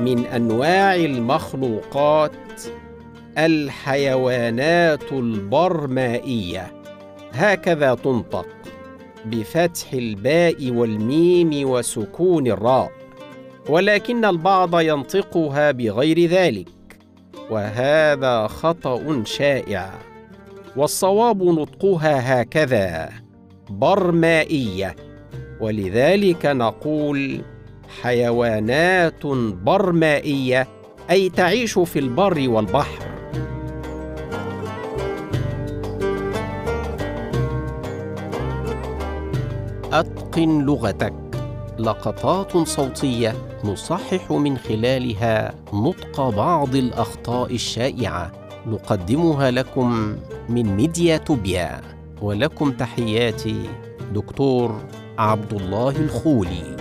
من أنواع المخلوقات الحيوانات البرمائية. هكذا تنطق بفتح الباء والميم وسكون الراء ولكن البعض ينطقها بغير ذلك. وهذا خطأ شائع. والصواب نطقها هكذا برمائية. ولذلك نقول حيوانات برمائية أي تعيش في البر والبحر. أتقن لغتك. لقطات صوتية نصحح من خلالها نطق بعض الأخطاء الشائعة. نقدمها لكم من ميديا توبيا. ولكم تحياتي دكتور عبد الله الخولي.